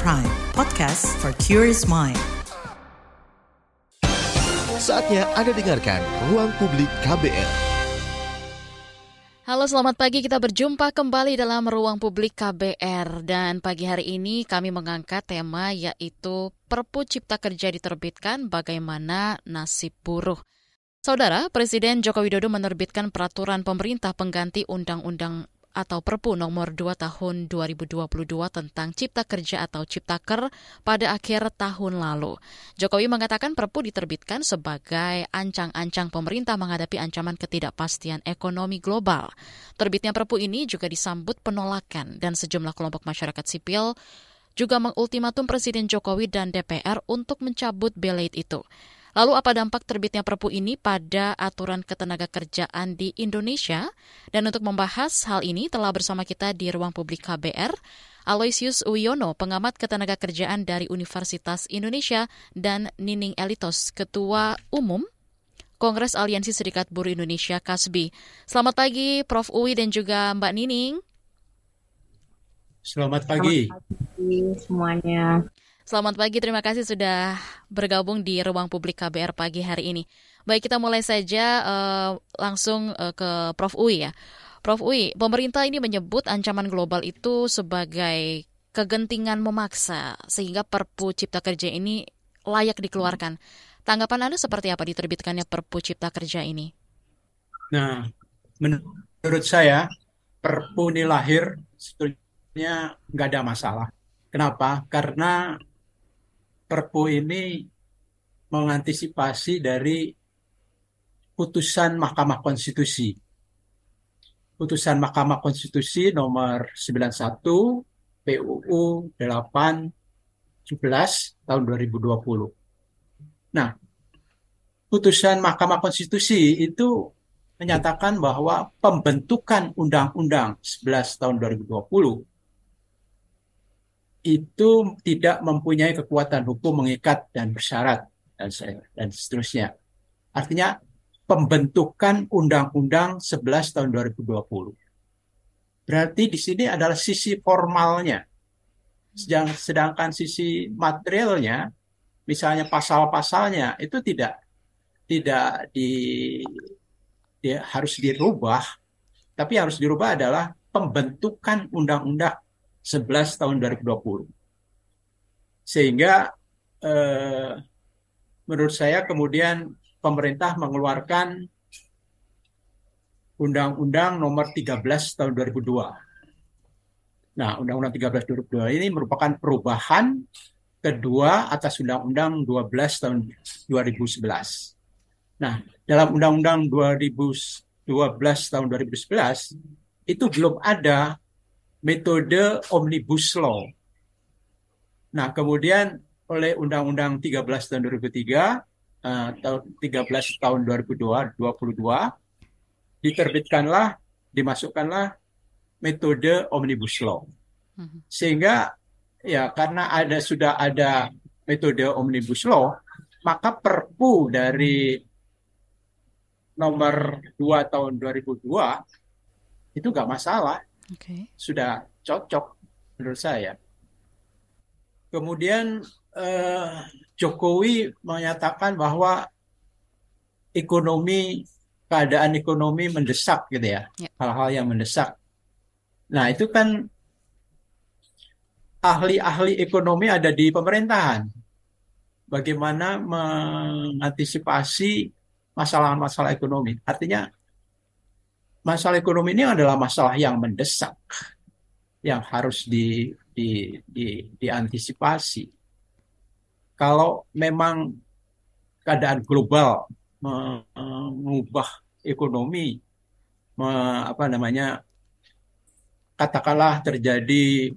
Prime, podcast for curious mind. Saatnya Anda dengarkan Ruang Publik KBR. Halo selamat pagi, kita berjumpa kembali dalam Ruang Publik KBR Dan pagi hari ini kami mengangkat tema yaitu Perpu Cipta Kerja diterbitkan bagaimana nasib buruh Saudara, Presiden Joko Widodo menerbitkan peraturan pemerintah pengganti Undang-Undang atau Perpu nomor 2 tahun 2022 tentang Cipta Kerja atau Ciptaker pada akhir tahun lalu. Jokowi mengatakan Perpu diterbitkan sebagai ancang-ancang pemerintah menghadapi ancaman ketidakpastian ekonomi global. Terbitnya Perpu ini juga disambut penolakan dan sejumlah kelompok masyarakat sipil juga mengultimatum Presiden Jokowi dan DPR untuk mencabut belait itu. Lalu apa dampak terbitnya Perpu ini pada aturan ketenaga kerjaan di Indonesia? Dan untuk membahas hal ini telah bersama kita di ruang publik KBR, Aloysius Uyono, pengamat ketenaga kerjaan dari Universitas Indonesia, dan Nining Elitos, Ketua Umum Kongres Aliansi Serikat Buruh Indonesia Kasbi. Selamat pagi Prof. Uwi dan juga Mbak Nining. Selamat pagi. Selamat pagi semuanya. Selamat pagi, terima kasih sudah bergabung di ruang publik KBR pagi hari ini. Baik, kita mulai saja uh, langsung uh, ke Prof. Uy ya. Prof. Uy, pemerintah ini menyebut ancaman global itu sebagai kegentingan memaksa sehingga Perpu Cipta Kerja ini layak dikeluarkan. Tanggapan Anda seperti apa diterbitkannya Perpu Cipta Kerja ini? Nah, menurut saya Perpu ini lahir sebetulnya nggak ada masalah. Kenapa? Karena Perpu ini mengantisipasi dari putusan Mahkamah Konstitusi. Putusan Mahkamah Konstitusi nomor 91 PUU 817 tahun 2020. Nah, putusan Mahkamah Konstitusi itu menyatakan bahwa pembentukan Undang-Undang 11 tahun 2020 itu tidak mempunyai kekuatan hukum mengikat dan bersyarat dan, dan seterusnya. Artinya pembentukan Undang-Undang 11 tahun 2020. Berarti di sini adalah sisi formalnya. Sedangkan sisi materialnya, misalnya pasal-pasalnya itu tidak tidak di, harus dirubah, tapi harus dirubah adalah pembentukan undang-undang 11 tahun 2020. Sehingga eh, menurut saya kemudian pemerintah mengeluarkan Undang-Undang Nomor 13 tahun 2002. Nah, Undang-Undang 13 2002 ini merupakan perubahan kedua atas Undang-Undang 12 tahun 2011. Nah, dalam Undang-Undang 2012 tahun 2011 itu belum ada metode omnibus law. Nah, kemudian oleh Undang-Undang 13 tahun 2003 uh, tahun 13 tahun 2002 22 diterbitkanlah dimasukkanlah metode omnibus law. Mhm. Sehingga ya karena ada sudah ada metode omnibus law, maka Perpu dari nomor 2 tahun 2002 itu nggak masalah okay. sudah cocok menurut saya. Kemudian eh, Jokowi menyatakan bahwa ekonomi keadaan ekonomi mendesak gitu ya, ya. hal-hal ya. yang mendesak. Nah itu kan ahli-ahli ekonomi ada di pemerintahan. Bagaimana mengantisipasi masalah-masalah ekonomi. Artinya masalah ekonomi ini adalah masalah yang mendesak yang harus di, di, di, diantisipasi. Kalau memang keadaan global mengubah ekonomi, me, apa namanya, katakanlah terjadi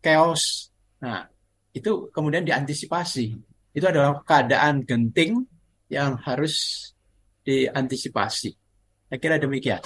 chaos, nah itu kemudian diantisipasi. Itu adalah keadaan genting yang harus diantisipasi. Saya kira demikian.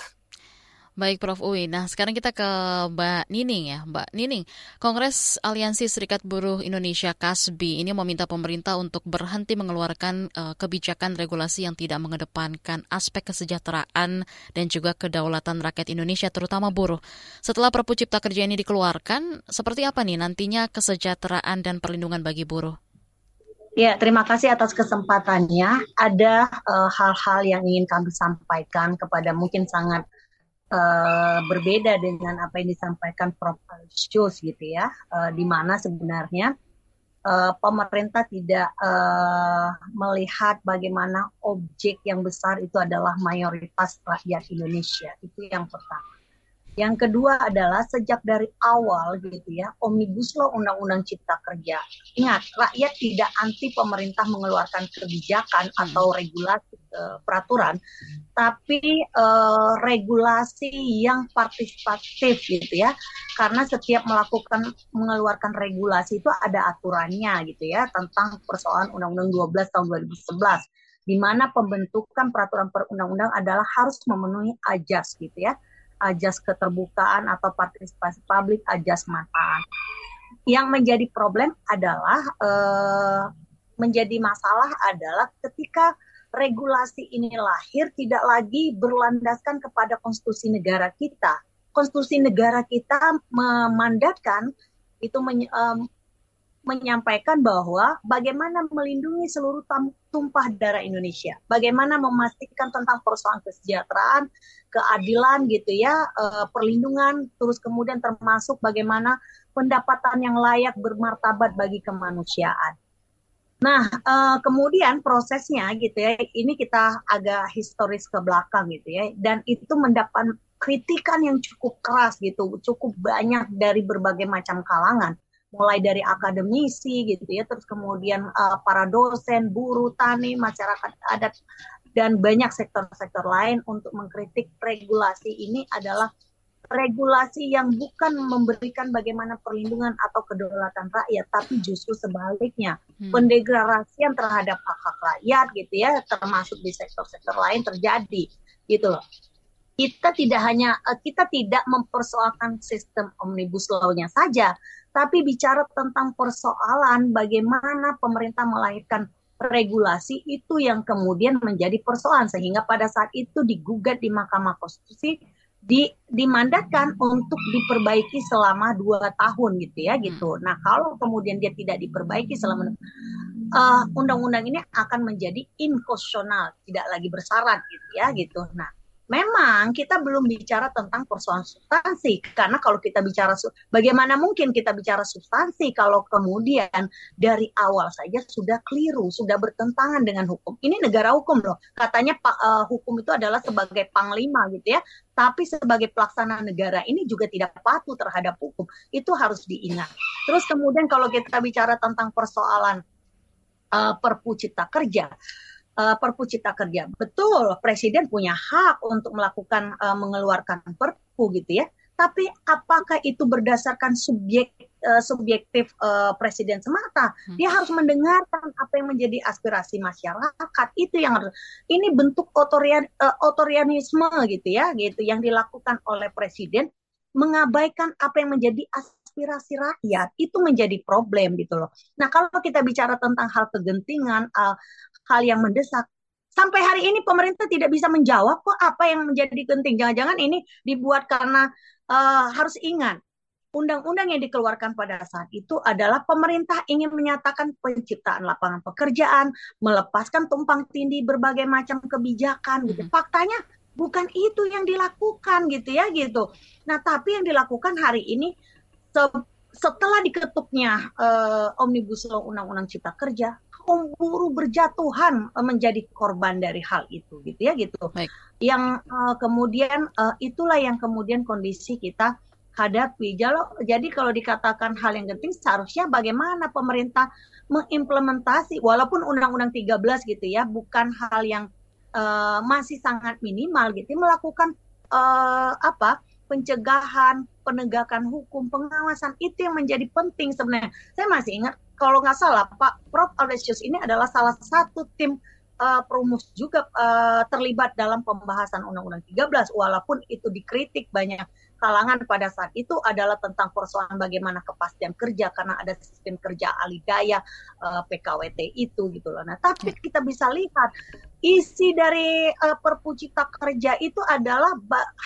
Baik Prof. Uy, nah sekarang kita ke Mbak Nining ya. Mbak Nining, Kongres Aliansi Serikat Buruh Indonesia KASBI ini meminta pemerintah untuk berhenti mengeluarkan uh, kebijakan regulasi yang tidak mengedepankan aspek kesejahteraan dan juga kedaulatan rakyat Indonesia terutama buruh. Setelah Perpu Cipta Kerja ini dikeluarkan, seperti apa nih nantinya kesejahteraan dan perlindungan bagi buruh? Ya, terima kasih atas kesempatannya. Ada eh, hal-hal uh, yang ingin kami sampaikan kepada mungkin sangat uh, berbeda dengan apa yang disampaikan Prof. Alcius gitu ya, uh, di mana sebenarnya uh, pemerintah tidak uh, melihat bagaimana objek yang besar itu adalah mayoritas rakyat Indonesia. Itu yang pertama. Yang kedua adalah sejak dari awal gitu ya, Omnibus Law Undang-Undang Cipta Kerja. Ingat, rakyat tidak anti pemerintah mengeluarkan kebijakan hmm. atau regulasi uh, peraturan, tapi uh, regulasi yang partisipatif gitu ya. Karena setiap melakukan mengeluarkan regulasi itu ada aturannya gitu ya tentang persoalan Undang-Undang 12 tahun 2011 di mana pembentukan peraturan perundang-undang adalah harus memenuhi ajas gitu ya ajas keterbukaan atau partisipasi publik, ajas manfaat. Yang menjadi problem adalah eh, menjadi masalah adalah ketika regulasi ini lahir tidak lagi berlandaskan kepada konstitusi negara kita. Konstitusi negara kita memandatkan itu men, um, menyampaikan bahwa bagaimana melindungi seluruh tumpah darah Indonesia, bagaimana memastikan tentang persoalan kesejahteraan, keadilan gitu ya, uh, perlindungan, terus kemudian termasuk bagaimana pendapatan yang layak bermartabat bagi kemanusiaan. Nah, uh, kemudian prosesnya gitu ya, ini kita agak historis ke belakang gitu ya, dan itu mendapat kritikan yang cukup keras gitu, cukup banyak dari berbagai macam kalangan, mulai dari akademisi gitu ya, terus kemudian uh, para dosen, buruh, tani, masyarakat adat dan banyak sektor-sektor lain untuk mengkritik regulasi ini adalah regulasi yang bukan memberikan bagaimana perlindungan atau kedaulatan rakyat, tapi justru sebaliknya hmm. pendegradasian terhadap hak-hak rakyat gitu ya, termasuk di sektor-sektor lain terjadi gitu loh. Kita tidak hanya eh, kita tidak mempersoalkan sistem omnibus law-nya saja, tapi bicara tentang persoalan bagaimana pemerintah melahirkan regulasi itu yang kemudian menjadi persoalan sehingga pada saat itu digugat di Mahkamah Konstitusi di, dimandatkan untuk diperbaiki selama dua tahun gitu ya gitu. Nah kalau kemudian dia tidak diperbaiki selama uh, undang-undang ini akan menjadi inkonstitusional, tidak lagi bersyarat gitu ya gitu. Nah memang kita belum bicara tentang persoalan substansi karena kalau kita bicara bagaimana mungkin kita bicara substansi kalau kemudian dari awal saja sudah keliru sudah bertentangan dengan hukum. Ini negara hukum loh. Katanya uh, hukum itu adalah sebagai panglima gitu ya. Tapi sebagai pelaksana negara ini juga tidak patuh terhadap hukum. Itu harus diingat. Terus kemudian kalau kita bicara tentang persoalan uh, perpu cipta kerja uh, Perpu Cipta Kerja. Betul, Presiden punya hak untuk melakukan uh, mengeluarkan Perpu gitu ya. Tapi apakah itu berdasarkan subjek uh, subjektif uh, Presiden semata? Hmm. Dia harus mendengarkan apa yang menjadi aspirasi masyarakat. Itu yang harus. Ini bentuk otorian uh, otorianisme gitu ya, gitu yang dilakukan oleh Presiden mengabaikan apa yang menjadi aspirasi rakyat itu menjadi problem gitu loh. Nah kalau kita bicara tentang hal kegentingan, uh, hal yang mendesak, sampai hari ini pemerintah tidak bisa menjawab kok apa yang menjadi penting. Jangan-jangan ini dibuat karena uh, harus ingat undang-undang yang dikeluarkan pada saat itu adalah pemerintah ingin menyatakan penciptaan lapangan pekerjaan, melepaskan tumpang tindih berbagai macam kebijakan gitu. Faktanya bukan itu yang dilakukan gitu ya gitu. Nah, tapi yang dilakukan hari ini setelah diketuknya uh, omnibus law undang-undang cipta kerja kaum buruh berjatuhan uh, menjadi korban dari hal itu gitu ya gitu Baik. yang uh, kemudian uh, itulah yang kemudian kondisi kita hadapi jadi kalau dikatakan hal yang penting seharusnya bagaimana pemerintah mengimplementasi walaupun undang-undang 13 gitu ya bukan hal yang uh, masih sangat minimal gitu melakukan uh, apa pencegahan, penegakan hukum, pengawasan itu yang menjadi penting sebenarnya. Saya masih ingat kalau nggak salah Pak Prof. Alesius ini adalah salah satu tim uh, Perumus juga uh, terlibat dalam pembahasan Undang-Undang 13 walaupun itu dikritik banyak kalangan pada saat itu adalah tentang persoalan bagaimana kepastian kerja karena ada sistem kerja alidaya uh, PKWT itu gitu loh. Nah, tapi ya. kita bisa lihat isi dari uh, Perpu Cipta Kerja itu adalah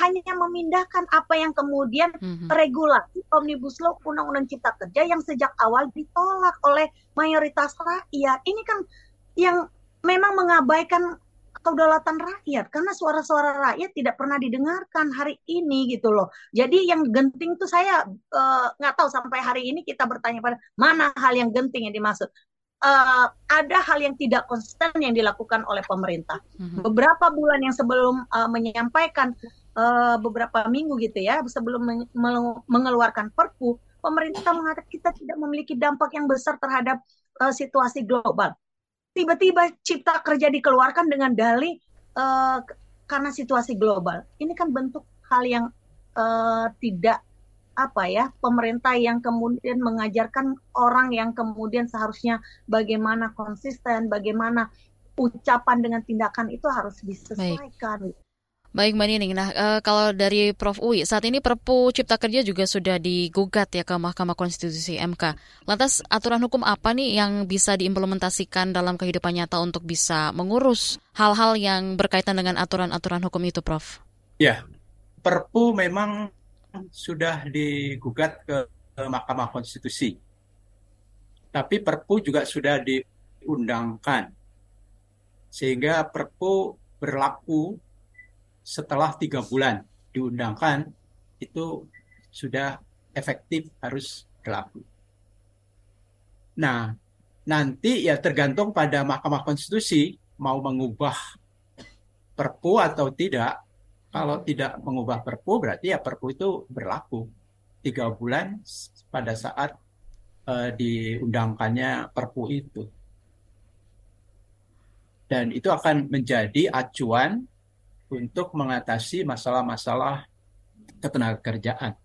hanya memindahkan apa yang kemudian mm-hmm. regulasi Omnibus Law Undang-Undang Cipta Kerja yang sejak awal ditolak oleh mayoritas rakyat. Ini kan yang memang mengabaikan kedaulatan rakyat karena suara-suara rakyat tidak pernah didengarkan hari ini gitu loh. Jadi yang genting tuh saya eh, nggak uh, tahu sampai hari ini kita bertanya pada mana hal yang genting yang dimaksud. Uh, ada hal yang tidak konsisten yang dilakukan oleh pemerintah. Mm-hmm. Beberapa bulan yang sebelum uh, menyampaikan uh, beberapa minggu gitu ya, sebelum men- mengeluarkan Perpu, pemerintah mengatakan kita tidak memiliki dampak yang besar terhadap uh, situasi global tiba-tiba cipta kerja dikeluarkan dengan dalih uh, karena situasi global. Ini kan bentuk hal yang uh, tidak apa ya pemerintah yang kemudian mengajarkan orang yang kemudian seharusnya bagaimana konsisten, bagaimana ucapan dengan tindakan itu harus disesuaikan. Baik. Baik Mbak Nining, nah e, kalau dari Prof. Uwi, saat ini Perpu Cipta Kerja juga sudah digugat ya ke Mahkamah Konstitusi MK. Lantas aturan hukum apa nih yang bisa diimplementasikan dalam kehidupan nyata untuk bisa mengurus hal-hal yang berkaitan dengan aturan-aturan hukum itu Prof? Ya, Perpu memang sudah digugat ke Mahkamah Konstitusi. Tapi Perpu juga sudah diundangkan. Sehingga Perpu berlaku setelah tiga bulan diundangkan itu sudah efektif harus berlaku. Nah, nanti ya tergantung pada Mahkamah Konstitusi mau mengubah Perpu atau tidak. Kalau tidak mengubah Perpu berarti ya Perpu itu berlaku tiga bulan pada saat uh, diundangkannya Perpu itu. Dan itu akan menjadi acuan untuk mengatasi masalah-masalah ketenagakerjaan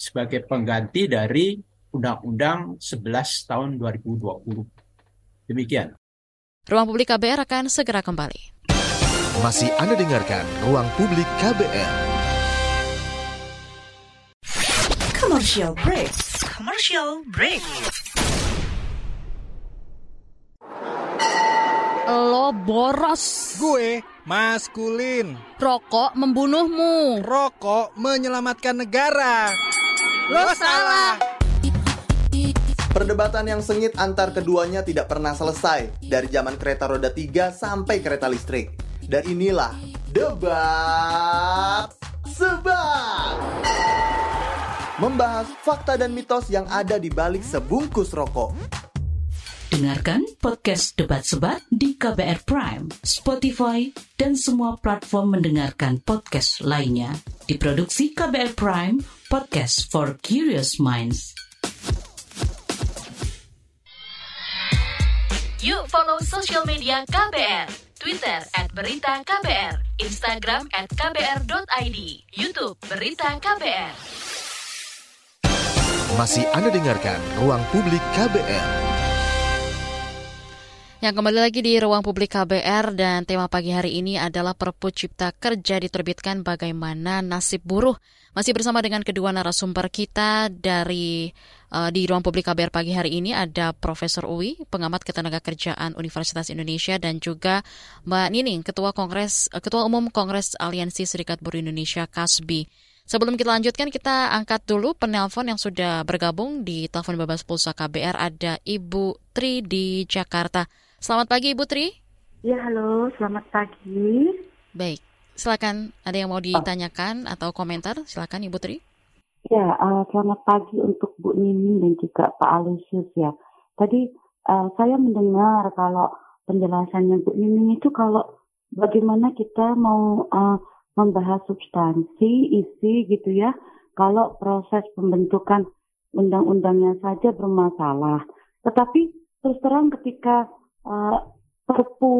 sebagai pengganti dari Undang-Undang 11 tahun 2020. Demikian. Ruang Publik KBR akan segera kembali. Masih Anda dengarkan Ruang Publik KBR. Commercial break. Commercial break. Boros. Gue maskulin. Rokok membunuhmu. Rokok menyelamatkan negara. Lo, salah. Perdebatan yang sengit antar keduanya tidak pernah selesai dari zaman kereta roda 3 sampai kereta listrik. Dan inilah debat sebat. Membahas fakta dan mitos yang ada di balik sebungkus rokok. Dengarkan podcast Debat Sebat di KBR Prime, Spotify, dan semua platform mendengarkan podcast lainnya. Diproduksi KBR Prime, podcast for curious minds. Yuk follow social media KBR. Twitter at Berita KBR, Instagram at KBR.id, Youtube Berita KBR. Masih Anda dengarkan Ruang Publik KBR. Yang kembali lagi di ruang publik KBR dan tema pagi hari ini adalah Perpu Cipta Kerja diterbitkan bagaimana nasib buruh. Masih bersama dengan kedua narasumber kita dari uh, di ruang publik KBR pagi hari ini ada Profesor Uwi, pengamat ketenagakerjaan Universitas Indonesia dan juga Mbak Nining, Ketua Kongres uh, Ketua Umum Kongres Aliansi Serikat Buruh Indonesia KASBI. Sebelum kita lanjutkan, kita angkat dulu penelpon yang sudah bergabung di telepon bebas pulsa KBR ada Ibu Tri di Jakarta. Selamat pagi Ibu Tri. Ya, halo, selamat pagi. Baik, silakan ada yang mau ditanyakan oh. atau komentar, silakan Ibu Tri. Ya, uh, selamat pagi untuk Bu Nini dan juga Pak Alusius ya. Tadi uh, saya mendengar kalau penjelasannya Bu Nini itu kalau bagaimana kita mau uh, membahas substansi, isi gitu ya, kalau proses pembentukan undang-undangnya saja bermasalah. Tetapi terus terang ketika Perpu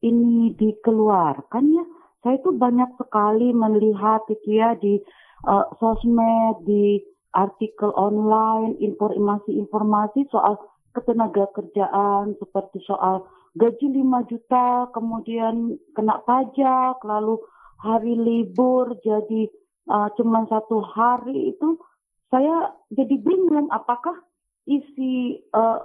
ini dikeluarkan ya, saya itu banyak sekali melihat itu ya di uh, sosmed, di artikel online, informasi-informasi soal ketenaga kerjaan seperti soal gaji 5 juta, kemudian kena pajak, lalu hari libur jadi uh, cuma satu hari itu saya jadi bingung apakah isi uh,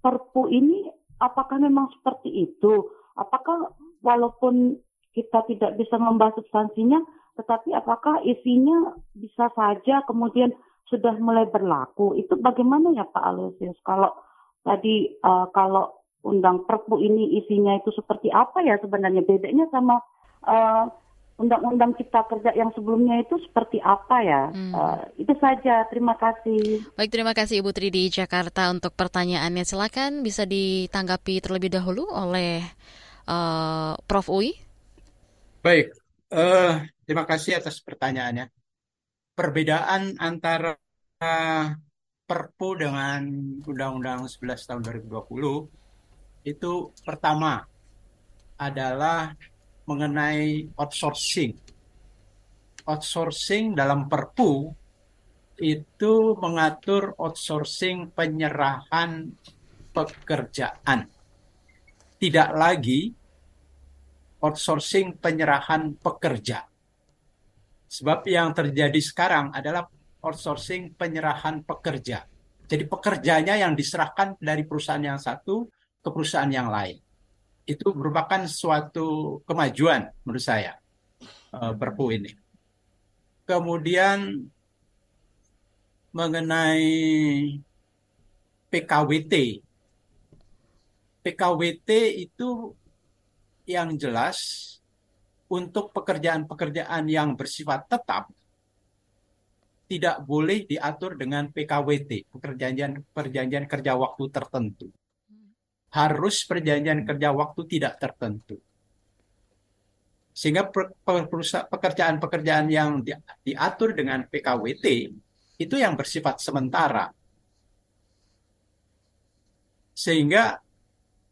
perpu ini apakah memang seperti itu? Apakah walaupun kita tidak bisa membahas substansinya, tetapi apakah isinya bisa saja kemudian sudah mulai berlaku? Itu bagaimana ya Pak Aloysius? Kalau tadi uh, kalau undang perpu ini isinya itu seperti apa ya sebenarnya bedanya sama uh, Undang-Undang Cipta Kerja yang sebelumnya itu seperti apa ya? Hmm. Uh, itu saja. Terima kasih. Baik, terima kasih Ibu Tri di Jakarta untuk pertanyaannya. Silakan bisa ditanggapi terlebih dahulu oleh uh, Prof. Uy. Baik, uh, terima kasih atas pertanyaannya. Perbedaan antara uh, Perpu dengan Undang-Undang 11 tahun 2020 itu pertama adalah mengenai outsourcing. Outsourcing dalam Perpu itu mengatur outsourcing penyerahan pekerjaan. Tidak lagi outsourcing penyerahan pekerja. Sebab yang terjadi sekarang adalah outsourcing penyerahan pekerja. Jadi pekerjanya yang diserahkan dari perusahaan yang satu ke perusahaan yang lain itu merupakan suatu kemajuan menurut saya uh, Perpu ini. Kemudian mengenai PKWT. PKWT itu yang jelas untuk pekerjaan-pekerjaan yang bersifat tetap tidak boleh diatur dengan PKWT, perjanjian perjanjian kerja waktu tertentu harus perjanjian kerja waktu tidak tertentu. Sehingga pekerjaan-pekerjaan yang diatur dengan PKWT itu yang bersifat sementara. Sehingga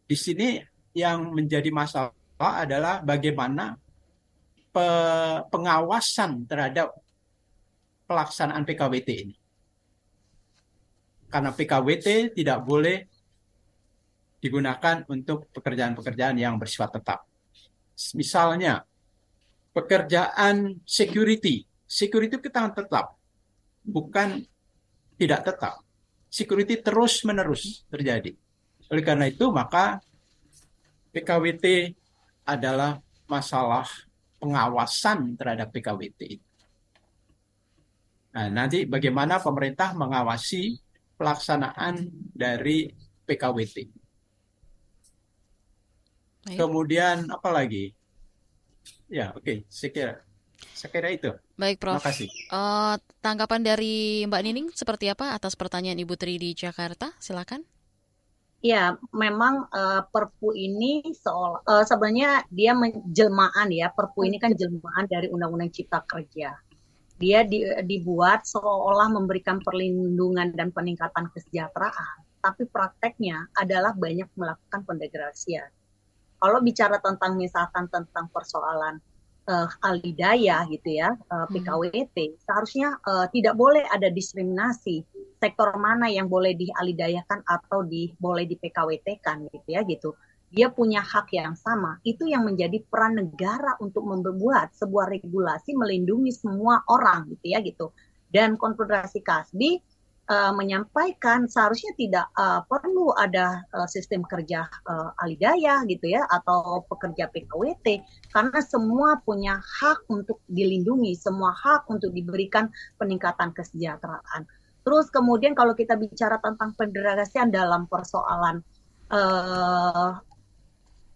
di sini yang menjadi masalah adalah bagaimana pengawasan terhadap pelaksanaan PKWT ini. Karena PKWT tidak boleh digunakan untuk pekerjaan-pekerjaan yang bersifat tetap. Misalnya, pekerjaan security. Security kita tetap, bukan tidak tetap. Security terus-menerus terjadi. Oleh karena itu, maka PKWT adalah masalah pengawasan terhadap PKWT Nah, nanti bagaimana pemerintah mengawasi pelaksanaan dari PKWT. Baik. Kemudian apa lagi? Ya, oke, okay. saya kira saya kira itu. Baik, Prof. Terima kasih. Uh, tanggapan dari Mbak Nining seperti apa atas pertanyaan Ibu Tri di Jakarta? Silakan. Ya, memang uh, Perpu ini soal uh, sebenarnya dia menjelmaan ya. Perpu ini kan jelmaan dari Undang-Undang Cipta Kerja. Dia di, dibuat seolah memberikan perlindungan dan peningkatan kesejahteraan, tapi prakteknya adalah banyak melakukan pendegradasian kalau bicara tentang misalkan tentang persoalan uh, alidaya gitu ya uh, eh, PKWT hmm. seharusnya uh, tidak boleh ada diskriminasi sektor mana yang boleh dialidayakan atau di boleh di PKWT kan gitu ya gitu. Dia punya hak yang sama. Itu yang menjadi peran negara untuk membuat sebuah regulasi melindungi semua orang gitu ya gitu. Dan konfederasi Kasbi uh, menyampaikan seharusnya tidak uh, perlu ada uh, sistem kerja uh, alidaya gitu ya atau pekerja PKWT karena semua punya hak untuk dilindungi, semua hak untuk diberikan peningkatan kesejahteraan. Terus kemudian kalau kita bicara tentang penderagasian dalam persoalan uh,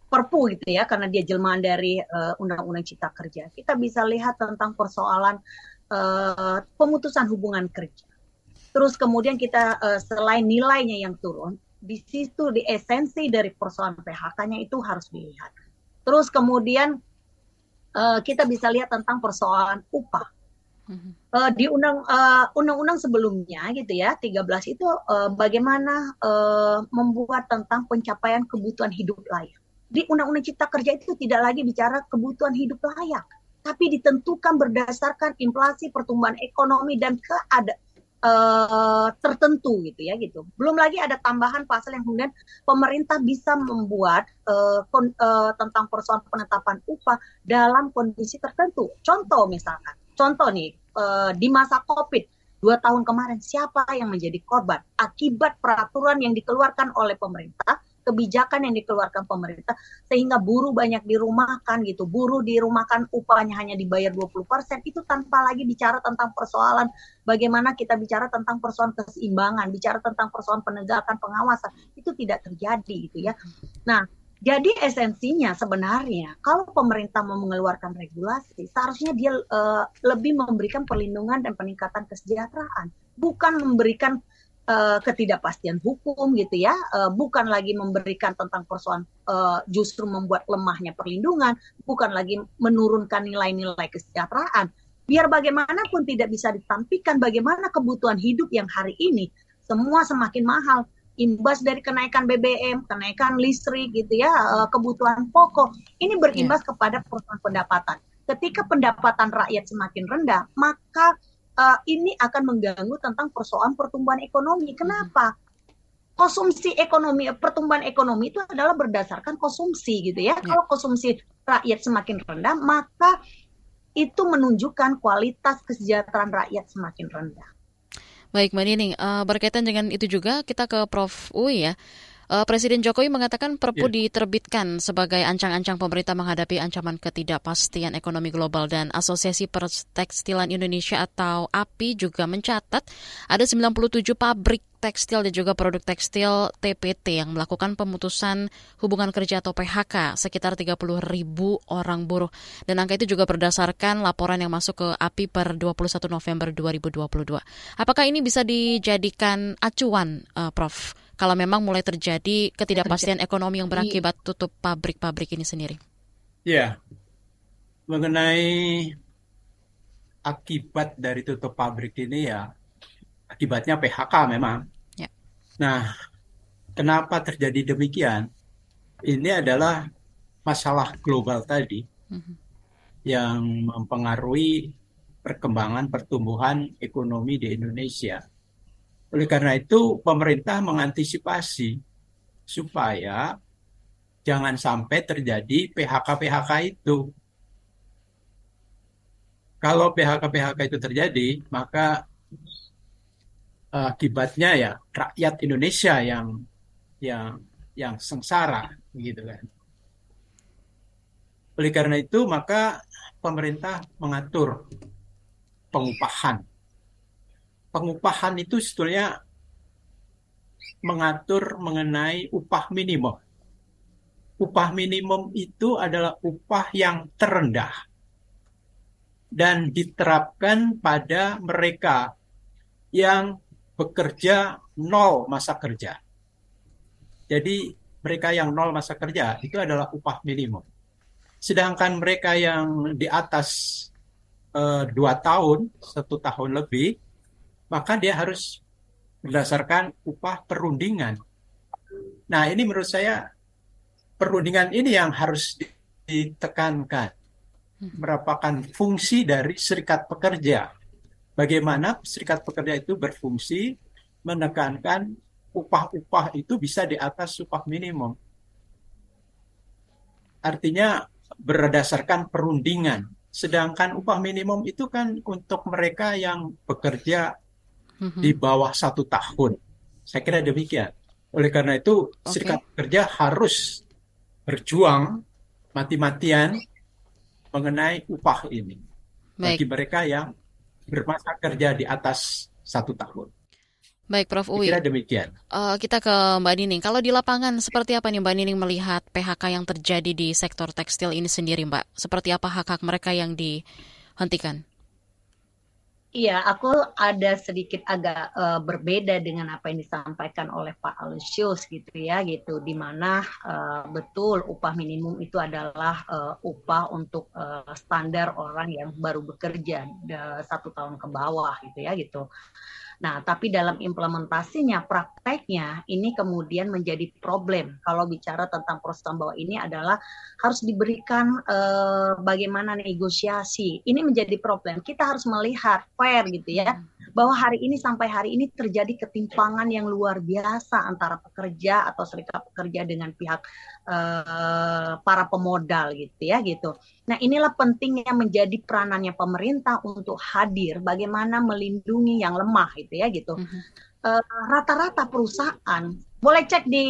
Perpu gitu ya, karena dia jelmaan dari Undang-Undang uh, Cipta Kerja. Kita bisa lihat tentang persoalan uh, pemutusan hubungan kerja Terus kemudian kita uh, selain nilainya yang turun, di situ di esensi dari persoalan PHK-nya itu harus dilihat. Terus kemudian uh, kita bisa lihat tentang persoalan upah. Uh, di undang uh, undang-undang sebelumnya gitu ya 13 itu uh, bagaimana uh, membuat tentang pencapaian kebutuhan hidup layak. Di undang-undang cipta kerja itu tidak lagi bicara kebutuhan hidup layak, tapi ditentukan berdasarkan inflasi, pertumbuhan ekonomi dan keadaan uh, tertentu gitu ya gitu. Belum lagi ada tambahan pasal yang kemudian pemerintah bisa membuat uh, uh, tentang persoalan penetapan upah dalam kondisi tertentu. Contoh misalkan, contoh nih uh, di masa COVID dua tahun kemarin siapa yang menjadi korban akibat peraturan yang dikeluarkan oleh pemerintah kebijakan yang dikeluarkan pemerintah sehingga buruh banyak dirumahkan gitu. Buruh dirumahkan upahnya hanya dibayar 20% itu tanpa lagi bicara tentang persoalan bagaimana kita bicara tentang persoalan keseimbangan, bicara tentang persoalan penegakan pengawasan itu tidak terjadi gitu ya. Nah, jadi esensinya sebenarnya kalau pemerintah mau mengeluarkan regulasi, seharusnya dia uh, lebih memberikan perlindungan dan peningkatan kesejahteraan, bukan memberikan uh, ketidakpastian hukum gitu ya, uh, bukan lagi memberikan tentang persoalan uh, justru membuat lemahnya perlindungan, bukan lagi menurunkan nilai-nilai kesejahteraan. Biar bagaimanapun tidak bisa ditampilkan bagaimana kebutuhan hidup yang hari ini semua semakin mahal imbas dari kenaikan BBM, kenaikan listrik gitu ya, eh, kebutuhan pokok, ini berimbas yeah. kepada perusahaan pendapatan. Ketika pendapatan rakyat semakin rendah, maka uh, ini akan mengganggu tentang persoalan pertumbuhan ekonomi. Kenapa? Konsumsi ekonomi, pertumbuhan ekonomi itu adalah berdasarkan konsumsi gitu ya. Yeah. Kalau konsumsi rakyat semakin rendah, maka itu menunjukkan kualitas kesejahteraan rakyat semakin rendah. Baik, Mbak Nining, uh, berkaitan dengan itu juga kita ke Prof. Uy ya. Uh, Presiden Jokowi mengatakan Perpu yeah. diterbitkan sebagai ancang-ancang pemerintah menghadapi ancaman ketidakpastian ekonomi global dan Asosiasi Pertekstilan Indonesia atau API juga mencatat ada 97 pabrik tekstil dan juga produk tekstil TPT yang melakukan pemutusan hubungan kerja atau PHK sekitar 30 ribu orang buruh. Dan angka itu juga berdasarkan laporan yang masuk ke API per 21 November 2022. Apakah ini bisa dijadikan acuan, uh, Prof? Kalau memang mulai terjadi ketidakpastian ekonomi yang berakibat tutup pabrik-pabrik ini sendiri? Ya, mengenai akibat dari tutup pabrik ini ya, akibatnya PHK memang. Ya. Nah, kenapa terjadi demikian? Ini adalah masalah global tadi mm -hmm. yang mempengaruhi perkembangan pertumbuhan ekonomi di Indonesia oleh karena itu, pemerintah mengantisipasi supaya jangan sampai terjadi PHK-PHK itu. Kalau PHK-PHK itu terjadi, maka uh, akibatnya ya rakyat Indonesia yang yang yang sengsara, gitu kan. Oleh karena itu, maka pemerintah mengatur pengupahan pengupahan itu sebetulnya mengatur mengenai upah minimum. Upah minimum itu adalah upah yang terendah dan diterapkan pada mereka yang bekerja nol masa kerja. Jadi mereka yang nol masa kerja itu adalah upah minimum. Sedangkan mereka yang di atas uh, dua tahun, satu tahun lebih, maka dia harus berdasarkan upah perundingan. Nah, ini menurut saya perundingan ini yang harus ditekankan. Merupakan fungsi dari serikat pekerja. Bagaimana serikat pekerja itu berfungsi menekankan upah-upah itu bisa di atas upah minimum. Artinya berdasarkan perundingan. Sedangkan upah minimum itu kan untuk mereka yang bekerja hmm di bawah satu tahun. Saya kira demikian. Oleh karena itu, okay. serikat pekerja harus berjuang mati-matian mengenai upah ini Baik. bagi mereka yang bermasa kerja di atas satu tahun. Baik, Prof. Uwi. Kira demikian. Uh, kita ke Mbak Nining. Kalau di lapangan, seperti apa nih Mbak Nining melihat PHK yang terjadi di sektor tekstil ini sendiri, Mbak? Seperti apa hak-hak mereka yang dihentikan? Iya, aku ada sedikit agak uh, berbeda dengan apa yang disampaikan oleh Pak Alusius gitu ya, gitu, di mana uh, betul upah minimum itu adalah uh, upah untuk uh, standar orang yang baru bekerja satu tahun ke bawah gitu ya, gitu. Nah, tapi dalam implementasinya, prakteknya ini kemudian menjadi problem. Kalau bicara tentang perusahaan bawah ini adalah harus diberikan eh, bagaimana negosiasi. Ini menjadi problem. Kita harus melihat fair gitu ya. Bahwa hari ini sampai hari ini terjadi ketimpangan yang luar biasa antara pekerja atau serikat pekerja dengan pihak uh, para pemodal gitu ya gitu. Nah inilah pentingnya menjadi peranannya pemerintah untuk hadir bagaimana melindungi yang lemah gitu ya gitu. Mm -hmm. uh, rata-rata perusahaan boleh cek di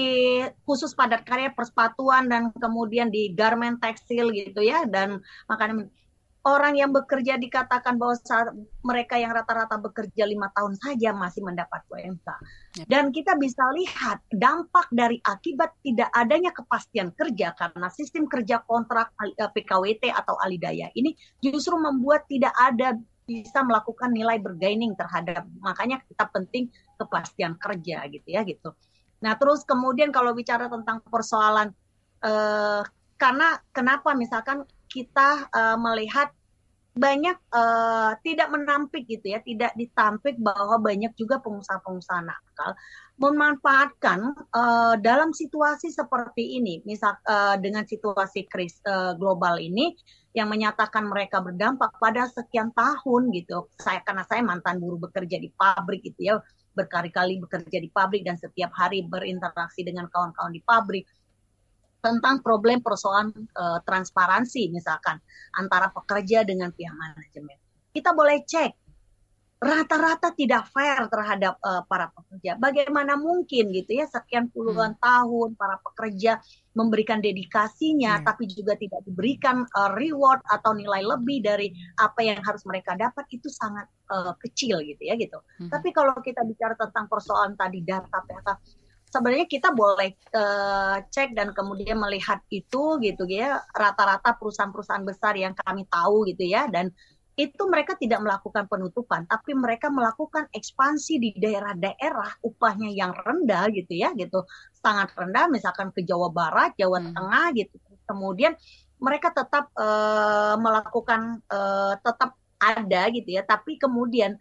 khusus padat karya persepatuan dan kemudian di garment tekstil gitu ya dan makanan orang yang bekerja dikatakan bahwa saat mereka yang rata-rata bekerja lima tahun saja masih mendapat UMK. Dan kita bisa lihat dampak dari akibat tidak adanya kepastian kerja karena sistem kerja kontrak eh, PKWT atau alidaya ini justru membuat tidak ada bisa melakukan nilai bergaining terhadap makanya kita penting kepastian kerja gitu ya gitu. Nah terus kemudian kalau bicara tentang persoalan eh, karena kenapa misalkan kita uh, melihat banyak uh, tidak menampik gitu ya, tidak ditampik bahwa banyak juga pengusaha-pengusaha nakal memanfaatkan uh, dalam situasi seperti ini, misal uh, dengan situasi kris uh, global ini yang menyatakan mereka berdampak pada sekian tahun gitu. Saya karena saya mantan buruh bekerja di pabrik gitu ya, berkali-kali bekerja di pabrik dan setiap hari berinteraksi dengan kawan-kawan di pabrik tentang problem persoalan uh, transparansi misalkan antara pekerja dengan pihak manajemen. Kita boleh cek rata-rata tidak fair terhadap uh, para pekerja. Bagaimana mungkin gitu ya sekian puluhan hmm. tahun para pekerja memberikan dedikasinya hmm. tapi juga tidak diberikan uh, reward atau nilai lebih dari apa yang harus mereka dapat itu sangat uh, kecil gitu ya gitu. Hmm. Tapi kalau kita bicara tentang persoalan tadi data data sebenarnya kita boleh uh, cek dan kemudian melihat itu gitu ya rata-rata perusahaan-perusahaan besar yang kami tahu gitu ya dan itu mereka tidak melakukan penutupan tapi mereka melakukan ekspansi di daerah-daerah upahnya yang rendah gitu ya gitu sangat rendah misalkan ke Jawa Barat, Jawa hmm. Tengah gitu kemudian mereka tetap uh, melakukan uh, tetap ada gitu ya tapi kemudian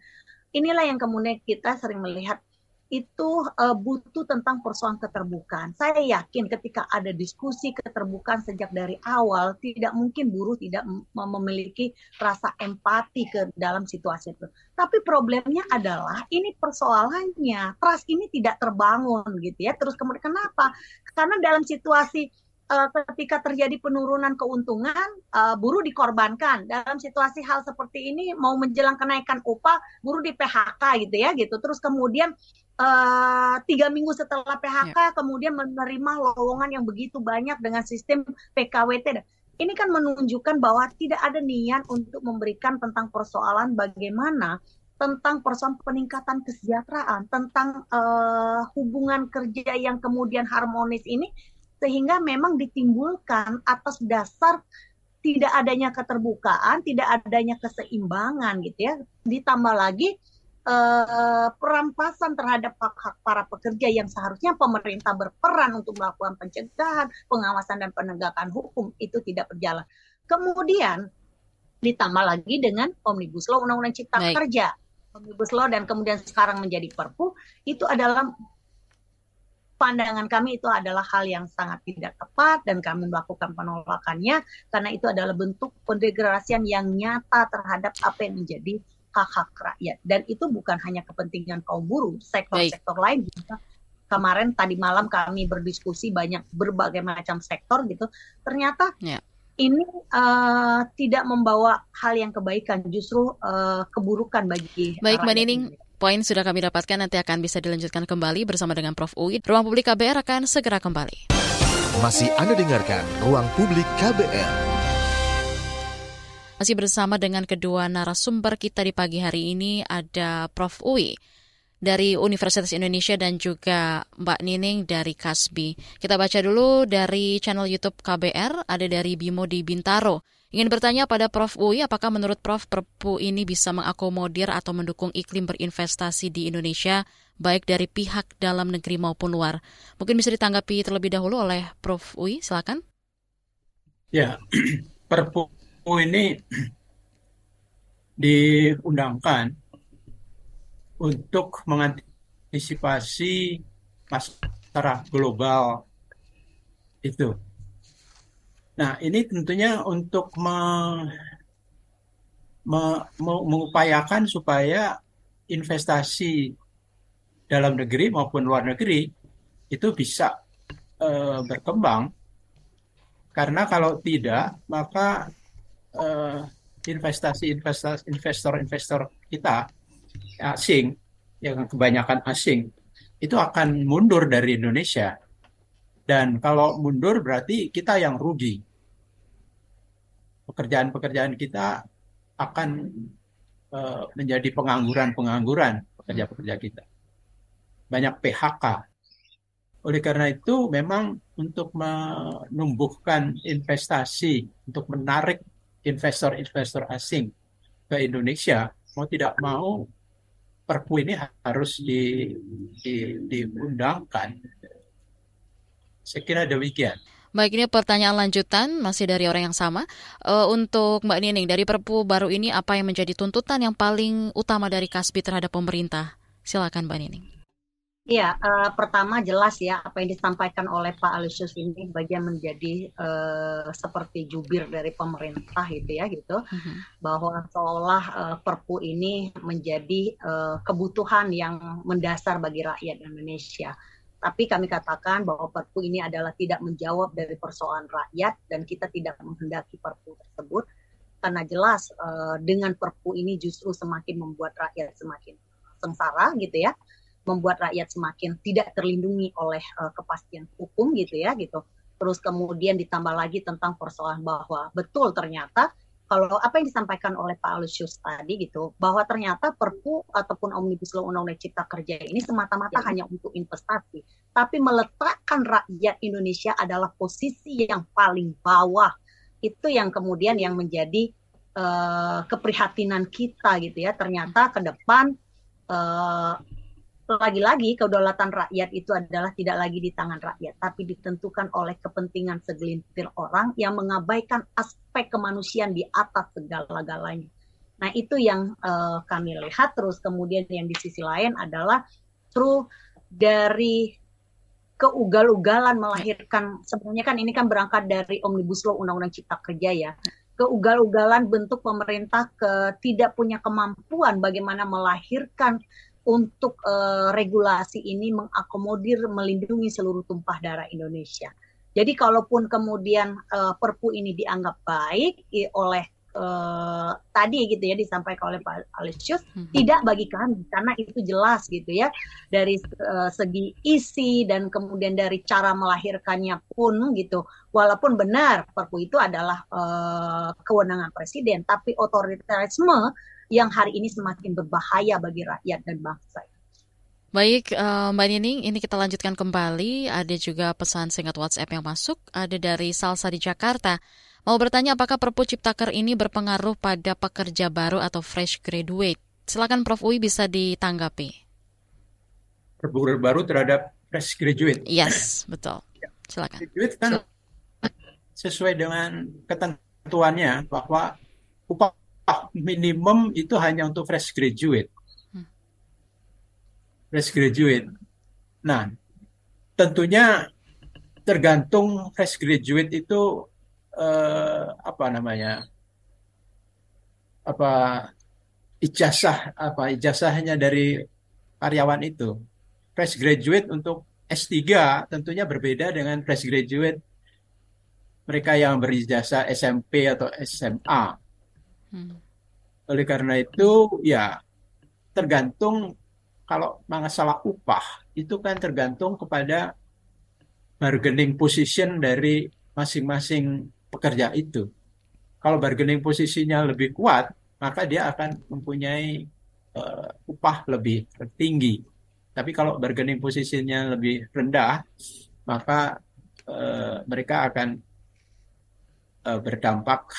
inilah yang kemudian kita sering melihat itu uh, butuh tentang persoalan keterbukaan. Saya yakin ketika ada diskusi keterbukaan sejak dari awal, tidak mungkin buruh tidak memiliki rasa empati ke dalam situasi itu. Tapi problemnya adalah ini persoalannya, trust ini tidak terbangun gitu ya. Terus kemudian kenapa? Karena dalam situasi uh, ketika terjadi penurunan keuntungan, uh, buruh dikorbankan. Dalam situasi hal seperti ini, mau menjelang kenaikan upah, buruh di PHK gitu ya, gitu. Terus kemudian uh, tiga minggu setelah PHK ya. kemudian menerima lowongan yang begitu banyak dengan sistem PKWT. Ini kan menunjukkan bahwa tidak ada niat untuk memberikan tentang persoalan bagaimana tentang persoalan peningkatan kesejahteraan, tentang uh, hubungan kerja yang kemudian harmonis ini, sehingga memang ditimbulkan atas dasar tidak adanya keterbukaan, tidak adanya keseimbangan gitu ya. Ditambah lagi uh, perampasan terhadap hak-hak para pekerja yang seharusnya pemerintah berperan untuk melakukan pencegahan, pengawasan dan penegakan hukum itu tidak berjalan. Kemudian ditambah lagi dengan omnibus law undang-undang cipta Baik. kerja, omnibus law dan kemudian sekarang menjadi perpu itu adalah pandangan kami itu adalah hal yang sangat tidak tepat dan kami melakukan penolakannya karena itu adalah bentuk pendegradasian yang nyata terhadap apa yang menjadi hak-hak rakyat dan itu bukan hanya kepentingan kaum buruh sektor-sektor lain juga kemarin tadi malam kami berdiskusi banyak berbagai macam sektor gitu ternyata yeah. ini uh, tidak membawa hal yang kebaikan justru uh, keburukan bagi baik mbak Nining Poin sudah kami dapatkan nanti akan bisa dilanjutkan kembali bersama dengan Prof. Uid. Ruang Publik KBR akan segera kembali. Masih Anda dengarkan Ruang Publik KBR. Masih bersama dengan kedua narasumber kita di pagi hari ini ada Prof. Uwi dari Universitas Indonesia dan juga Mbak Nining dari Kasbi. Kita baca dulu dari channel YouTube KBR, ada dari Bimo di Bintaro. Ingin bertanya pada Prof. Uwi, apakah menurut Prof. Perpu ini bisa mengakomodir atau mendukung iklim berinvestasi di Indonesia, baik dari pihak dalam negeri maupun luar? Mungkin bisa ditanggapi terlebih dahulu oleh Prof. Uwi, silakan. Ya, Perpu ini diundangkan untuk mengantisipasi masalah global itu. Nah, ini tentunya untuk me, me, me, mengupayakan supaya investasi dalam negeri maupun luar negeri itu bisa uh, berkembang karena kalau tidak maka uh, investasi investasi investor-investor kita asing yang kebanyakan asing itu akan mundur dari Indonesia. Dan kalau mundur berarti kita yang rugi. Pekerjaan-pekerjaan kita akan uh, menjadi pengangguran-pengangguran pekerja-pekerja kita. Banyak PHK oleh karena itu memang untuk menumbuhkan investasi untuk menarik investor-investor asing ke Indonesia mau tidak mau Perpu ini harus di, di, diundangkan. Saya kira demikian. Baik, ini pertanyaan lanjutan masih dari orang yang sama. Uh, untuk Mbak Nining, dari Perpu baru ini apa yang menjadi tuntutan yang paling utama dari Kasbi terhadap pemerintah? Silakan Mbak Nining. Iya, uh, pertama jelas ya apa yang disampaikan oleh Pak Alisius ini bagian menjadi uh, seperti jubir dari pemerintah gitu ya gitu, uh-huh. bahwa seolah uh, Perpu ini menjadi uh, kebutuhan yang mendasar bagi rakyat Indonesia. Tapi kami katakan bahwa Perpu ini adalah tidak menjawab dari persoalan rakyat dan kita tidak menghendaki Perpu tersebut karena jelas uh, dengan Perpu ini justru semakin membuat rakyat semakin sengsara gitu ya membuat rakyat semakin tidak terlindungi oleh uh, kepastian hukum gitu ya gitu. Terus kemudian ditambah lagi tentang persoalan bahwa betul ternyata kalau apa yang disampaikan oleh Pak Alusius tadi gitu bahwa ternyata Perpu ataupun Omnibus Law Undang-Undang Cipta Kerja ini semata-mata ya. hanya untuk investasi, tapi meletakkan rakyat Indonesia adalah posisi yang paling bawah. Itu yang kemudian yang menjadi uh, keprihatinan kita gitu ya. Ternyata ke depan uh, lagi-lagi kedaulatan rakyat itu adalah tidak lagi di tangan rakyat, tapi ditentukan oleh kepentingan segelintir orang yang mengabaikan aspek kemanusiaan di atas segala-galanya. Nah itu yang uh, kami lihat. Terus kemudian yang di sisi lain adalah true dari keugal-ugalan melahirkan sebenarnya kan ini kan berangkat dari omnibus law undang-undang cipta kerja ya keugal-ugalan bentuk pemerintah ke tidak punya kemampuan bagaimana melahirkan untuk uh, regulasi ini mengakomodir melindungi seluruh tumpah darah Indonesia. Jadi kalaupun kemudian uh, Perpu ini dianggap baik oleh uh, tadi gitu ya disampaikan oleh Pak Alisius hmm. tidak bagi kami karena itu jelas gitu ya dari uh, segi isi dan kemudian dari cara melahirkannya pun gitu walaupun benar Perpu itu adalah uh, kewenangan presiden tapi otoritarisme yang hari ini semakin berbahaya bagi rakyat dan bangsa. Baik, uh, Mbak Nining, ini kita lanjutkan kembali. Ada juga pesan singkat WhatsApp yang masuk. Ada dari Salsa di Jakarta. Mau bertanya apakah Perpu Ciptaker ini berpengaruh pada pekerja baru atau fresh graduate? Silakan Prof. Uy bisa ditanggapi. Perpu baru terhadap fresh graduate. Yes, betul. Silakan. Graduate kan sesuai dengan ketentuannya bahwa upah minimum itu hanya untuk fresh graduate. Hmm. Fresh graduate. Nah, tentunya tergantung fresh graduate itu eh, apa namanya? apa ijazah apa ijazahnya dari karyawan itu. Fresh graduate untuk S3 tentunya berbeda dengan fresh graduate mereka yang berijazah SMP atau SMA. Hmm. Oleh karena itu, ya tergantung kalau masalah upah itu kan tergantung kepada bargaining position dari masing-masing pekerja itu. Kalau bargaining posisinya lebih kuat, maka dia akan mempunyai uh, upah lebih tinggi. Tapi kalau bargaining posisinya lebih rendah, maka uh, mereka akan uh, berdampak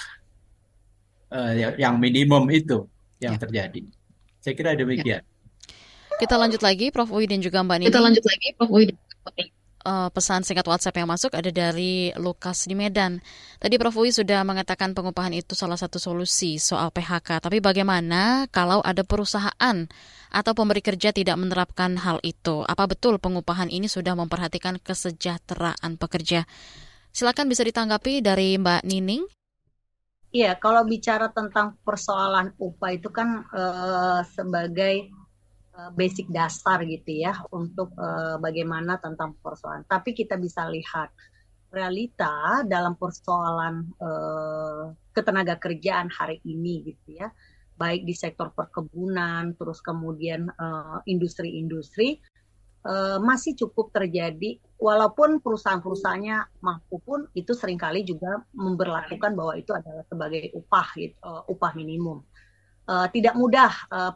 uh, yang minimum itu yang ya. terjadi. Saya kira demikian. Ya. Kita lanjut lagi, Prof. Uy dan juga Mbak Nini. Kita lanjut lagi, Prof. Uy. Uh, pesan singkat WhatsApp yang masuk ada dari Lukas di Medan. Tadi Prof. Uy sudah mengatakan pengupahan itu salah satu solusi soal PHK. Tapi bagaimana kalau ada perusahaan atau pemberi kerja tidak menerapkan hal itu? Apa betul pengupahan ini sudah memperhatikan kesejahteraan pekerja? Silakan bisa ditanggapi dari Mbak Nining. Iya, kalau bicara tentang persoalan upah itu kan uh, sebagai uh, basic dasar gitu ya untuk uh, bagaimana tentang persoalan. Tapi kita bisa lihat realita dalam persoalan ketenaga kerjaan hari ini gitu ya, baik di sektor perkebunan, terus kemudian industri-industri uh, masih cukup terjadi walaupun perusahaan-perusahaannya mampu pun itu sering kali juga memperlakukan bahwa itu adalah sebagai upah gitu, uh, upah minimum. Uh, tidak mudah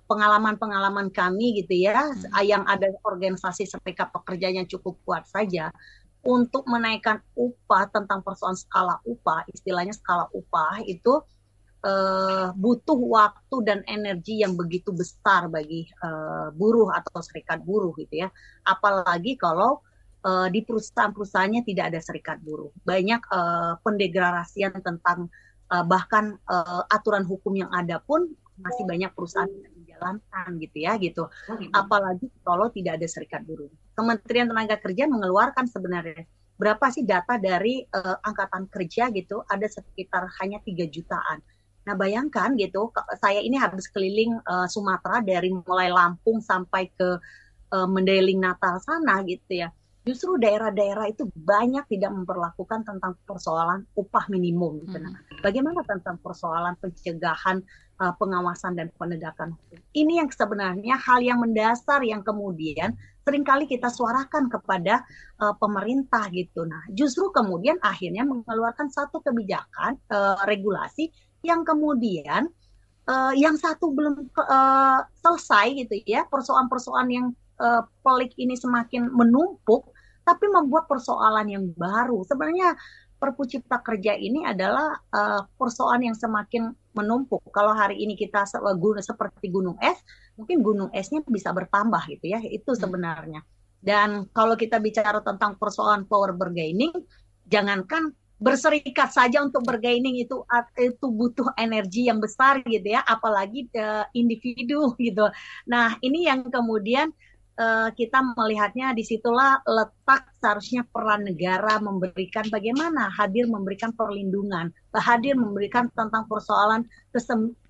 pengalaman-pengalaman uh, kami gitu ya hmm. yang ada organisasi serikat pekerjanya cukup kuat saja untuk menaikkan upah tentang persoalan skala upah istilahnya skala upah itu uh, butuh waktu dan energi yang begitu besar bagi uh, buruh atau serikat buruh gitu ya. Apalagi kalau uh, di perusahaan-perusahaannya tidak ada serikat buruh. Banyak uh, pendegradasian tentang uh, bahkan uh, aturan hukum yang ada pun masih banyak perusahaan yang menjalankan gitu ya gitu. Apalagi kalau tidak ada serikat buruh. Kementerian Tenaga Kerja mengeluarkan sebenarnya berapa sih data dari uh, angkatan kerja gitu ada sekitar hanya tiga jutaan Nah bayangkan gitu, saya ini habis keliling uh, Sumatera dari mulai Lampung sampai ke uh, Mendeling Natal sana gitu ya. Justru daerah-daerah itu banyak tidak memperlakukan tentang persoalan upah minimum. Gitu. Nah, hmm. bagaimana tentang persoalan pencegahan, uh, pengawasan dan penegakan hukum? Ini yang sebenarnya hal yang mendasar yang kemudian sering kali kita suarakan kepada uh, pemerintah gitu. Nah, justru kemudian akhirnya mengeluarkan satu kebijakan uh, regulasi yang kemudian uh, yang satu belum uh, selesai gitu ya persoalan-persoalan yang uh, pelik ini semakin menumpuk tapi membuat persoalan yang baru sebenarnya Perpu Cipta Kerja ini adalah uh, persoalan yang semakin menumpuk. Kalau hari ini kita seperti gunung es, mungkin gunung esnya bisa bertambah gitu ya. Itu hmm. sebenarnya. Dan kalau kita bicara tentang persoalan power bargaining, jangankan berserikat saja untuk bergaining itu itu butuh energi yang besar gitu ya apalagi uh, individu gitu. Nah ini yang kemudian uh, kita melihatnya di situlah letak seharusnya peran negara memberikan bagaimana? Hadir memberikan perlindungan hadir memberikan tentang persoalan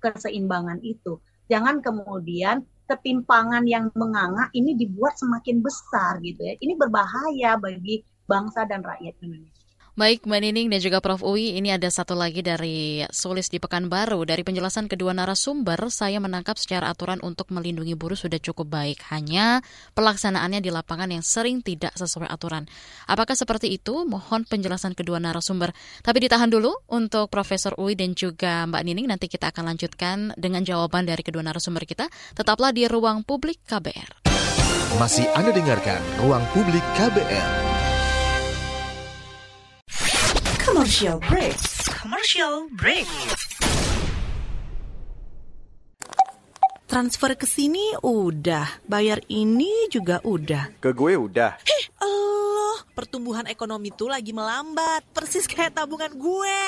keseimbangan itu. Jangan kemudian ketimpangan yang menganga ini dibuat semakin besar gitu ya. Ini berbahaya bagi bangsa dan rakyat Indonesia Baik Mbak Nining dan juga Prof. Uwi, ini ada satu lagi dari Sulis di Pekanbaru. Dari penjelasan kedua narasumber, saya menangkap secara aturan untuk melindungi buruh sudah cukup baik. Hanya pelaksanaannya di lapangan yang sering tidak sesuai aturan. Apakah seperti itu? Mohon penjelasan kedua narasumber. Tapi ditahan dulu untuk Profesor Uwi dan juga Mbak Nining. Nanti kita akan lanjutkan dengan jawaban dari kedua narasumber kita. Tetaplah di Ruang Publik KBR. Masih Anda dengarkan Ruang Publik KBR. Commercial break. Commercial break. Transfer ke sini udah, bayar ini juga udah. Ke gue udah. Heh, Allah, pertumbuhan ekonomi tuh lagi melambat, persis kayak tabungan gue.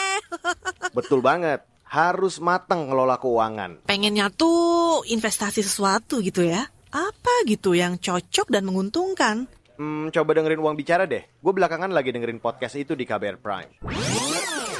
Betul banget harus matang ngelola keuangan. Pengennya tuh investasi sesuatu gitu ya. Apa gitu yang cocok dan menguntungkan? Hmm, coba dengerin uang bicara deh. Gue belakangan lagi dengerin podcast itu di KBR Prime.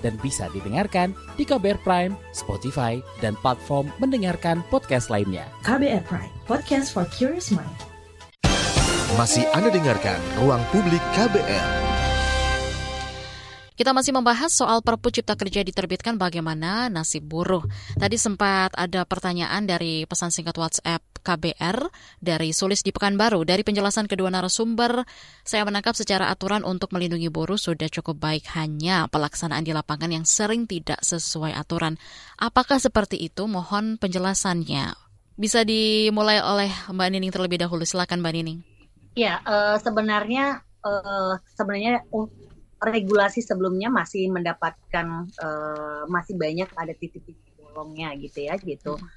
dan bisa didengarkan di KBR Prime, Spotify, dan platform mendengarkan podcast lainnya. KBR Prime, podcast for curious mind. Masih Anda dengarkan Ruang Publik KBR. Kita masih membahas soal Perpu Cipta Kerja diterbitkan bagaimana nasib buruh. Tadi sempat ada pertanyaan dari pesan singkat WhatsApp KBR dari Sulis di Pekanbaru. Dari penjelasan kedua narasumber, saya menangkap secara aturan untuk melindungi buruh sudah cukup baik hanya pelaksanaan di lapangan yang sering tidak sesuai aturan. Apakah seperti itu? Mohon penjelasannya. Bisa dimulai oleh Mbak Nining terlebih dahulu. Silakan Mbak Nining. Ya, uh, sebenarnya uh, sebenarnya regulasi sebelumnya masih mendapatkan uh, masih banyak ada titik-titik bolongnya gitu ya gitu. Hmm.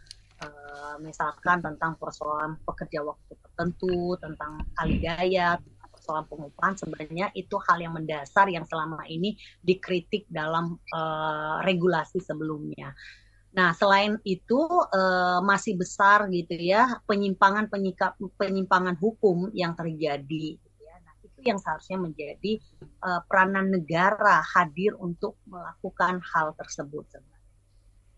uh, misalkan tentang persoalan pekerja waktu tertentu, tentang alidaya, persoalan pengupahan sebenarnya itu hal yang mendasar yang selama ini dikritik dalam uh, regulasi sebelumnya. Nah, selain itu uh, masih besar gitu ya penyimpangan penyikap penyimpangan hukum yang terjadi. Gitu ya. Nah, itu yang seharusnya menjadi uh, peranan negara hadir untuk melakukan hal tersebut.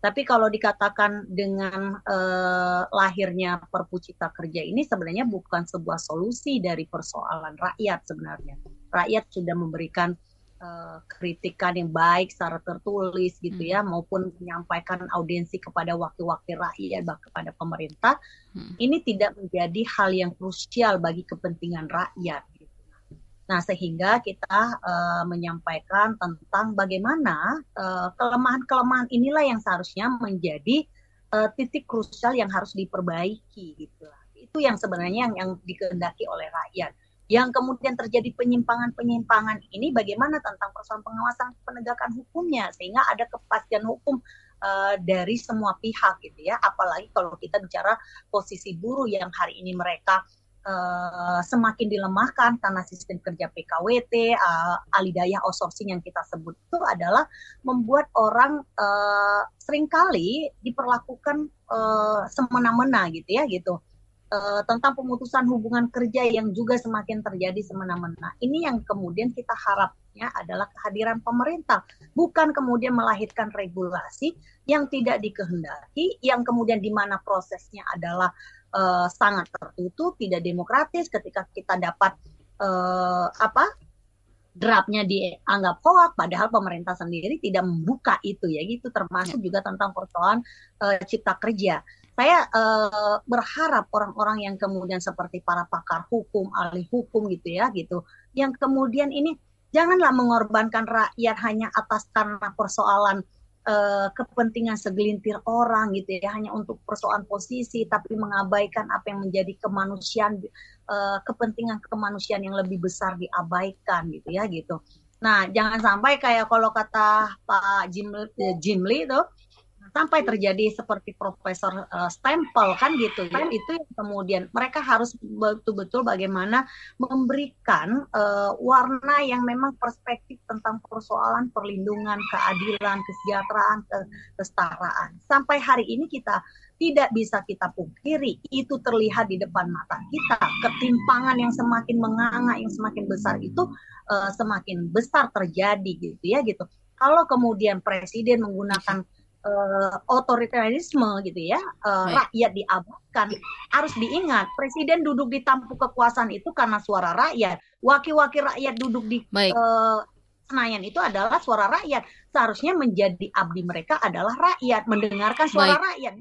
Tapi kalau dikatakan dengan uh, lahirnya Perpu Cipta Kerja ini sebenarnya bukan sebuah solusi dari persoalan rakyat sebenarnya. Rakyat sudah memberikan uh, kritikan yang baik secara tertulis gitu ya hmm. maupun menyampaikan audiensi kepada wakil-wakil rakyat bahkan kepada pemerintah. Hmm. Ini tidak menjadi hal yang krusial bagi kepentingan rakyat Nah, sehingga kita uh, menyampaikan tentang bagaimana kelemahan kelemahan-kelemahan inilah yang seharusnya menjadi uh, titik krusial yang harus diperbaiki gitu. Itu yang sebenarnya yang, yang dikehendaki oleh rakyat. Yang kemudian terjadi penyimpangan-penyimpangan ini bagaimana tentang persoalan pengawasan penegakan hukumnya sehingga ada kepastian hukum uh, dari semua pihak gitu ya. Apalagi kalau kita bicara posisi buruh yang hari ini mereka uh, semakin dilemahkan karena sistem kerja PKWT, uh, eh, alidayah outsourcing yang kita sebut itu adalah membuat orang uh, sering kali diperlakukan uh, semena-mena gitu ya gitu. Uh, tentang pemutusan hubungan kerja yang juga semakin terjadi semena-mena. Ini yang kemudian kita harapnya adalah kehadiran pemerintah, bukan kemudian melahirkan regulasi yang tidak dikehendaki, yang kemudian di mana prosesnya adalah uh, sangat tertutup, tidak demokratis ketika kita dapat uh, apa draftnya dianggap hoax padahal pemerintah sendiri tidak membuka itu ya. Gitu termasuk juga tentang persoalan uh, cipta kerja. Saya uh, berharap orang-orang yang kemudian seperti para pakar hukum ahli hukum gitu ya gitu yang kemudian ini janganlah mengorbankan rakyat hanya atas karena persoalan uh, kepentingan segelintir orang gitu ya hanya untuk persoalan posisi tapi mengabaikan apa yang menjadi kemanusiaan uh, kepentingan kemanusiaan yang lebih besar diabaikan gitu ya gitu. Nah, jangan sampai kayak kalau kata Pak Jimli, Jimli itu sampai terjadi seperti Profesor uh, Stempel kan gitu ya. Itu yang kemudian mereka harus betul-betul bagaimana memberikan uh, warna yang memang perspektif tentang persoalan perlindungan keadilan kesejahteraan ke kesetaraan. Sampai hari ini kita tidak bisa kita pungkiri itu terlihat di depan mata kita. Ketimpangan yang semakin menganga yang semakin besar itu uh, semakin besar terjadi gitu ya gitu. Kalau kemudian presiden menggunakan uh, otoritarisme gitu ya, uh, rakyat diabaikan. Harus diingat, presiden duduk di tampuk kekuasaan itu karena suara rakyat. Wakil-wakil rakyat duduk di uh, Senayan itu adalah suara rakyat. Seharusnya menjadi abdi mereka adalah rakyat, mendengarkan suara Baik. rakyat.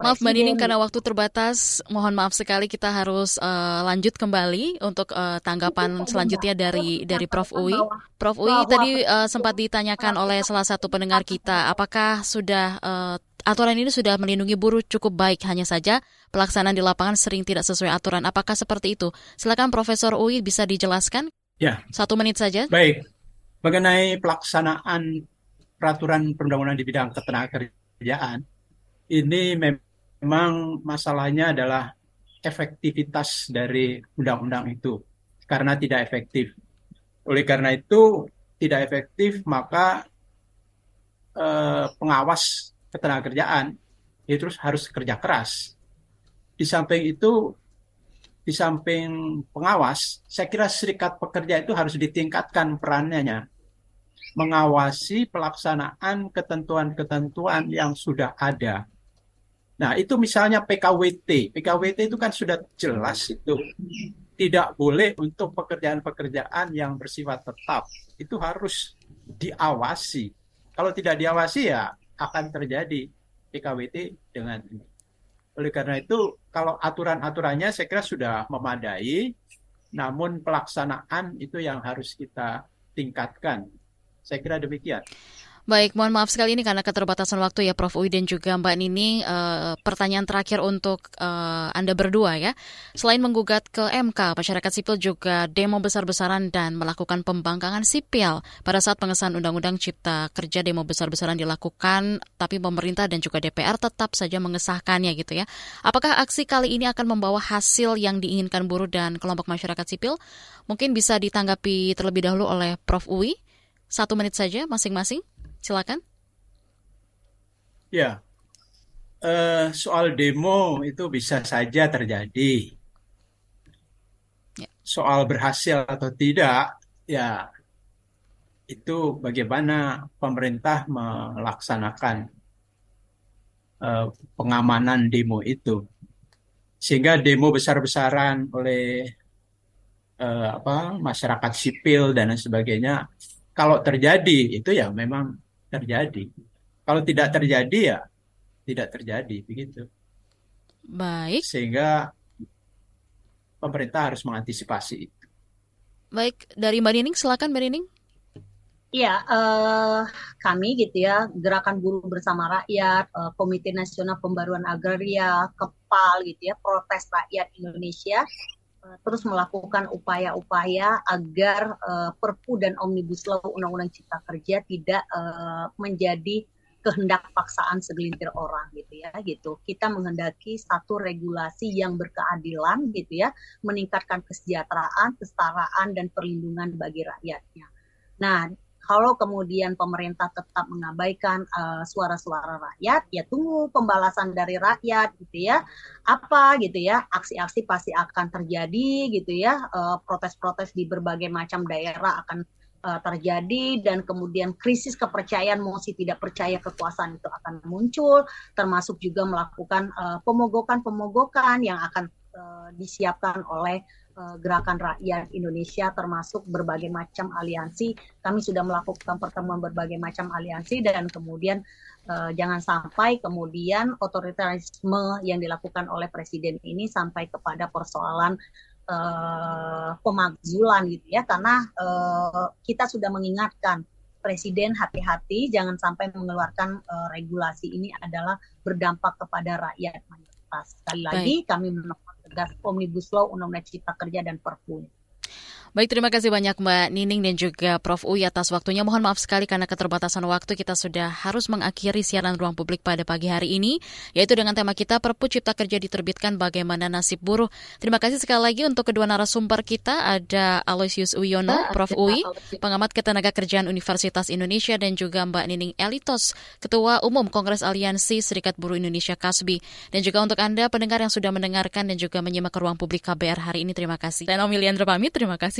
Maaf Mbak Nining karena waktu terbatas, mohon maaf sekali kita harus uh, lanjut kembali untuk uh, tanggapan selanjutnya dari dari Prof Uwi. Prof Uwi tadi uh, sempat ditanyakan oleh salah satu pendengar kita, apakah sudah uh, aturan ini sudah melindungi buruh cukup baik hanya saja pelaksanaan di lapangan sering tidak sesuai aturan. Apakah seperti itu? Silakan Profesor Uwi bisa dijelaskan. Ya. Satu menit saja. Baik. Mengenai pelaksanaan peraturan perundang-undangan di bidang ketenagakerjaan, ini memang memang masalahnya adalah efektivitas dari undang-undang itu karena tidak efektif. Oleh karena itu tidak efektif maka eh, pengawas ketenagakerjaan itu harus kerja keras. Di samping itu di samping pengawas, saya kira serikat pekerja itu harus ditingkatkan perannya mengawasi pelaksanaan ketentuan-ketentuan yang sudah ada Nah, itu misalnya PKWT. PKWT itu kan sudah jelas itu tidak boleh untuk pekerjaan-pekerjaan yang bersifat tetap. Itu harus diawasi. Kalau tidak diawasi ya akan terjadi PKWT dengan ini. Oleh karena itu, kalau aturan-aturannya saya kira sudah memadai, namun pelaksanaan itu yang harus kita tingkatkan. Saya kira demikian. Baik, mohon maaf sekali ini karena keterbatasan waktu ya Prof. Uy dan juga Mbak Nini. Uh, pertanyaan terakhir untuk uh, Anda berdua ya. Selain menggugat ke MK, masyarakat sipil juga demo besar-besaran dan melakukan pembangkangan sipil. Pada saat pengesahan Undang-Undang Cipta Kerja demo besar-besaran dilakukan, tapi pemerintah dan juga DPR tetap saja mengesahkannya gitu ya. Apakah aksi kali ini akan membawa hasil yang diinginkan buruh dan kelompok masyarakat sipil? Mungkin bisa ditanggapi terlebih dahulu oleh Prof. Uy. Satu menit saja masing-masing. Silakan. Ya, uh, soal demo itu bisa saja terjadi. Ya. Soal berhasil atau tidak, ya itu bagaimana pemerintah melaksanakan uh, pengamanan demo itu, sehingga demo besar-besaran oleh uh, apa masyarakat sipil dan lain sebagainya, kalau terjadi itu ya memang terjadi. Kalau tidak terjadi ya tidak terjadi begitu. Baik. Sehingga pemerintah harus mengantisipasi itu. Baik, dari Mbak Nining silakan Mbak Nining. Iya, uh, kami gitu ya, Gerakan Buruh Bersama Rakyat, uh, Komite Nasional Pembaruan Agraria, KEPAL gitu ya, Protes Rakyat Indonesia Eh, terus melakukan upaya-upaya agar uh, Perpu dan Omnibus Law Undang-Undang Cipta Kerja tidak uh, menjadi kehendak paksaan segelintir orang gitu ya gitu. Kita menghendaki satu regulasi yang berkeadilan gitu ya, meningkatkan kesejahteraan, kesetaraan dan perlindungan bagi rakyatnya. Nah, kalau kemudian pemerintah tetap mengabaikan uh, suara-suara rakyat, ya tunggu pembalasan dari rakyat gitu ya. Apa gitu ya, aksi-aksi pasti akan terjadi gitu ya. eh, protes-protes di berbagai macam daerah akan uh, terjadi dan kemudian krisis kepercayaan mosi tidak percaya kekuasaan itu akan muncul, termasuk juga melakukan pemogokan-pemogokan yang akan uh, disiapkan oleh Eh, gerakan rakyat Indonesia termasuk berbagai macam aliansi. Kami sudah melakukan pertemuan berbagai macam aliansi dan kemudian uh, jangan sampai kemudian otoritarisme yang dilakukan oleh presiden ini sampai kepada persoalan uh, pemakzulan gitu ya karena uh, kita sudah mengingatkan presiden hati-hati jangan sampai mengeluarkan uh, regulasi ini adalah berdampak kepada rakyat mayoritas. Sekali lagi Baik. kami menolak Omnibus Law Undang-Undang Cipta Kerja dan Perpu. Baik, terima kasih banyak Mbak Nining dan juga Prof. Uy atas waktunya. Mohon maaf sekali karena keterbatasan waktu kita sudah harus mengakhiri siaran ruang publik pada pagi hari ini, yaitu dengan tema kita Perpu Cipta Kerja diterbitkan bagaimana nasib buruh. Terima kasih sekali lagi untuk kedua narasumber kita, ada Aloysius Uyono, Prof. Uy, pengamat ketenaga kerjaan Universitas Indonesia, dan juga Mbak Nining Elitos, Ketua Umum Kongres Aliansi Serikat Buruh Indonesia Kasbi. Dan juga untuk Anda pendengar yang sudah mendengarkan dan juga menyimak ruang publik KBR hari ini, terima kasih. Dan Om pamit, terima kasih